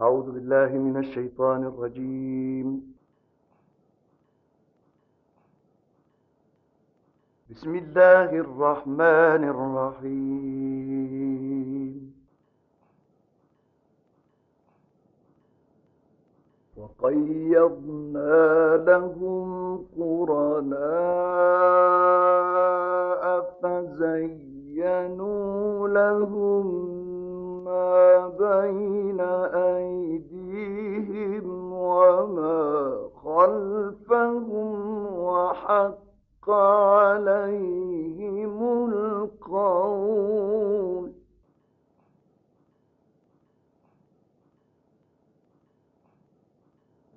أعوذ بالله من الشيطان الرجيم. بسم الله الرحمن الرحيم. وقيضنا لهم قرناء فزينوا لهم ما بين أيديهم عليهم القول.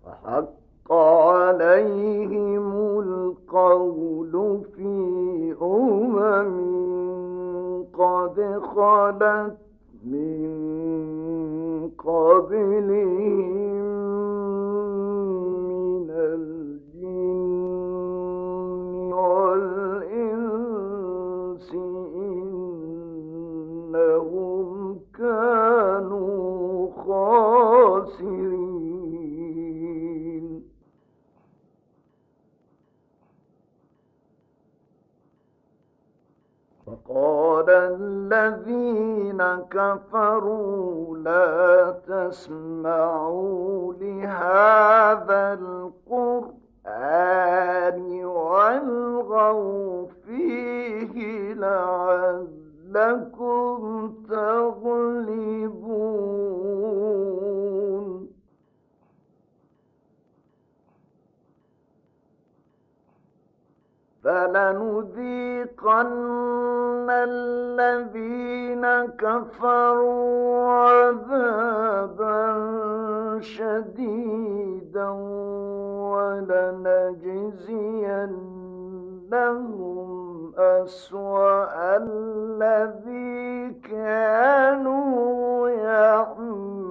وحق عليهم القول في أمم قد خلت خاسرين فقال الذين كفروا لا تسمعوا لهذا القرآن والغوا فيه لعلكم تغلبون فلنذيقن الذين كفروا عذابا شديدا ولنجزينهم أسوأ الذي كانوا يعملون.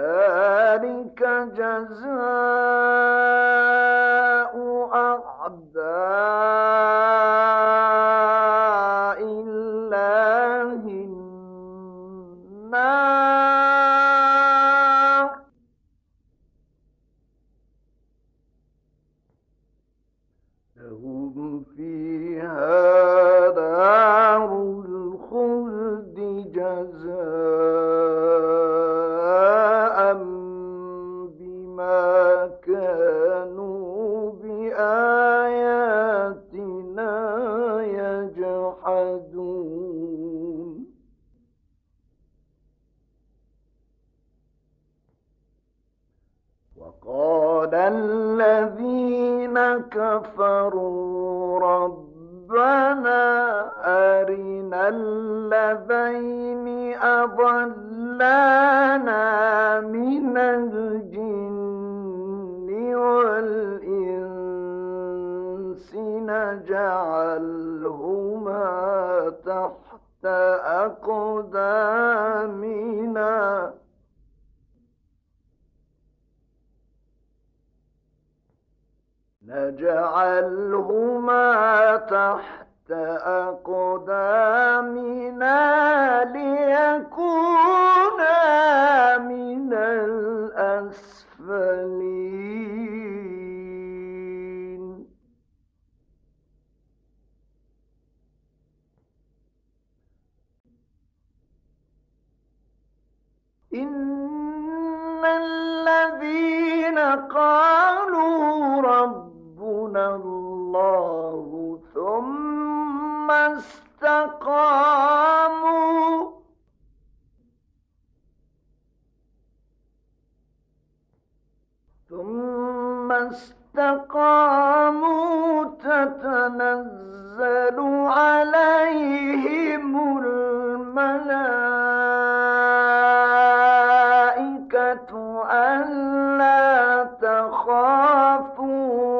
ذلك جزاء أعداء من الجن والإنس نجعلهما تحت أقدامنا. نجعلهما تحت أقدامنا ليكونا الله ثم استقاموا. ثم استقاموا تتنزل عليهم الملائكة ألا تخافوا.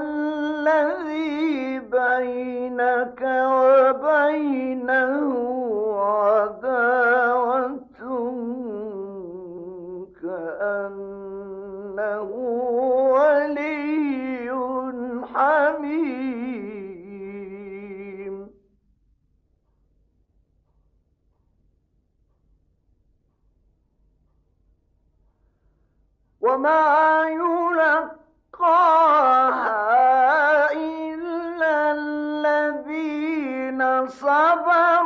الذي بينك وبينه عداوة كأنه ولي حميم. وما يلقى pensava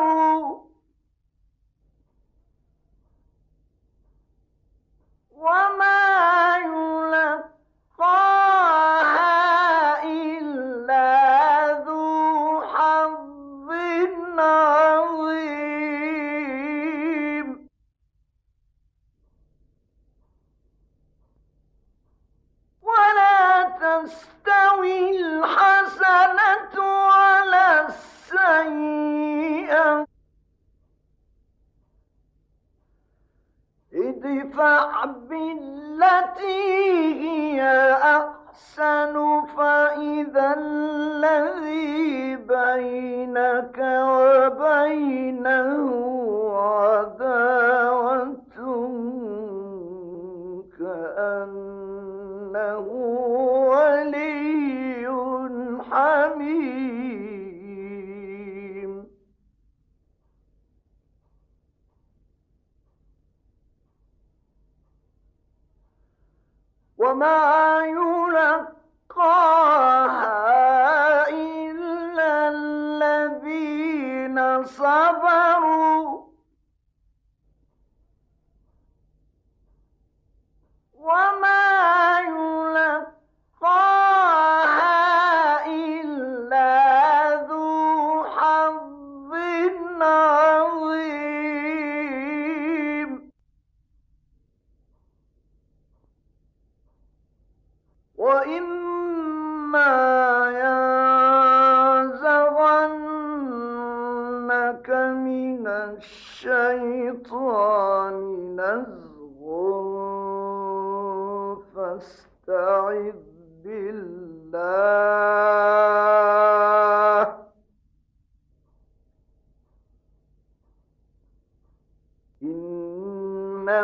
إِذَا الذي بينك وبينه عداوة كأنه ولي حميم. وما يلقى صبروا. وما يلقاها إلا ذو حظ عظيم.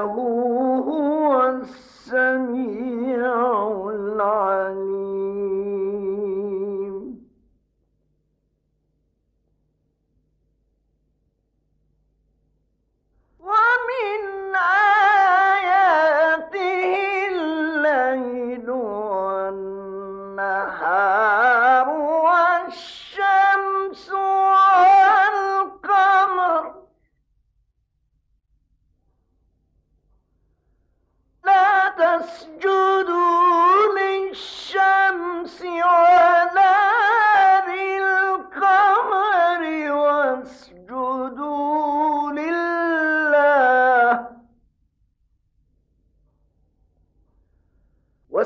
إنه هو السميع العليم. ومن آياته الليل والنهار والشمس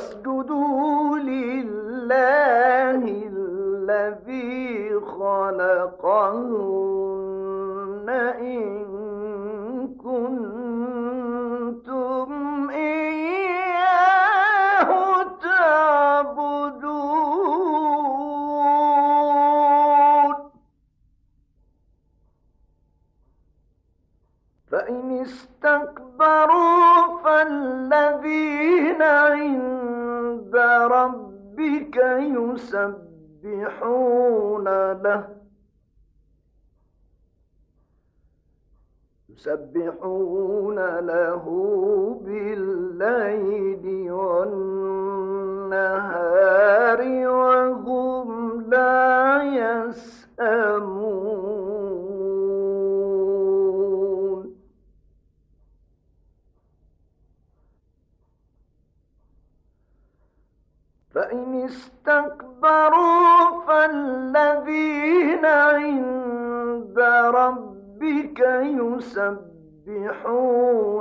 فاسجدوا لله الذي خلقهن إن كنتم إياه تعبدون. فإن استكبروا وأبشروا يسبحون له. يسبحون له بالليل والنهار.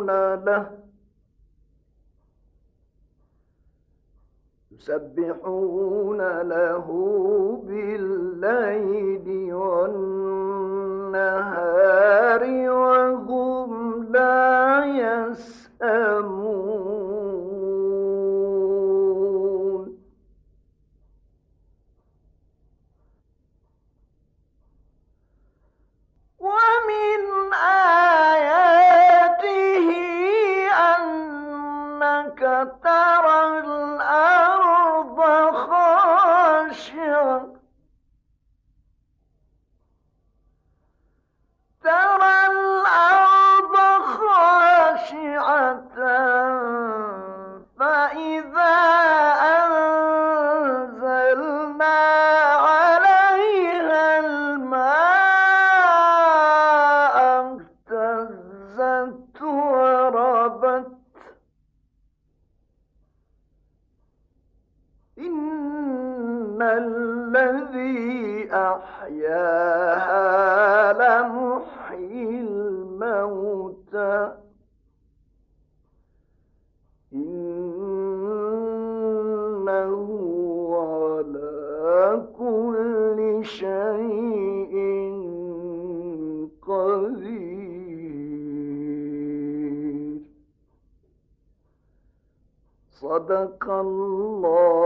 يسبحون له يسبحون له بالليل والنهار وهم لا يسأمون. صدق الله العظيم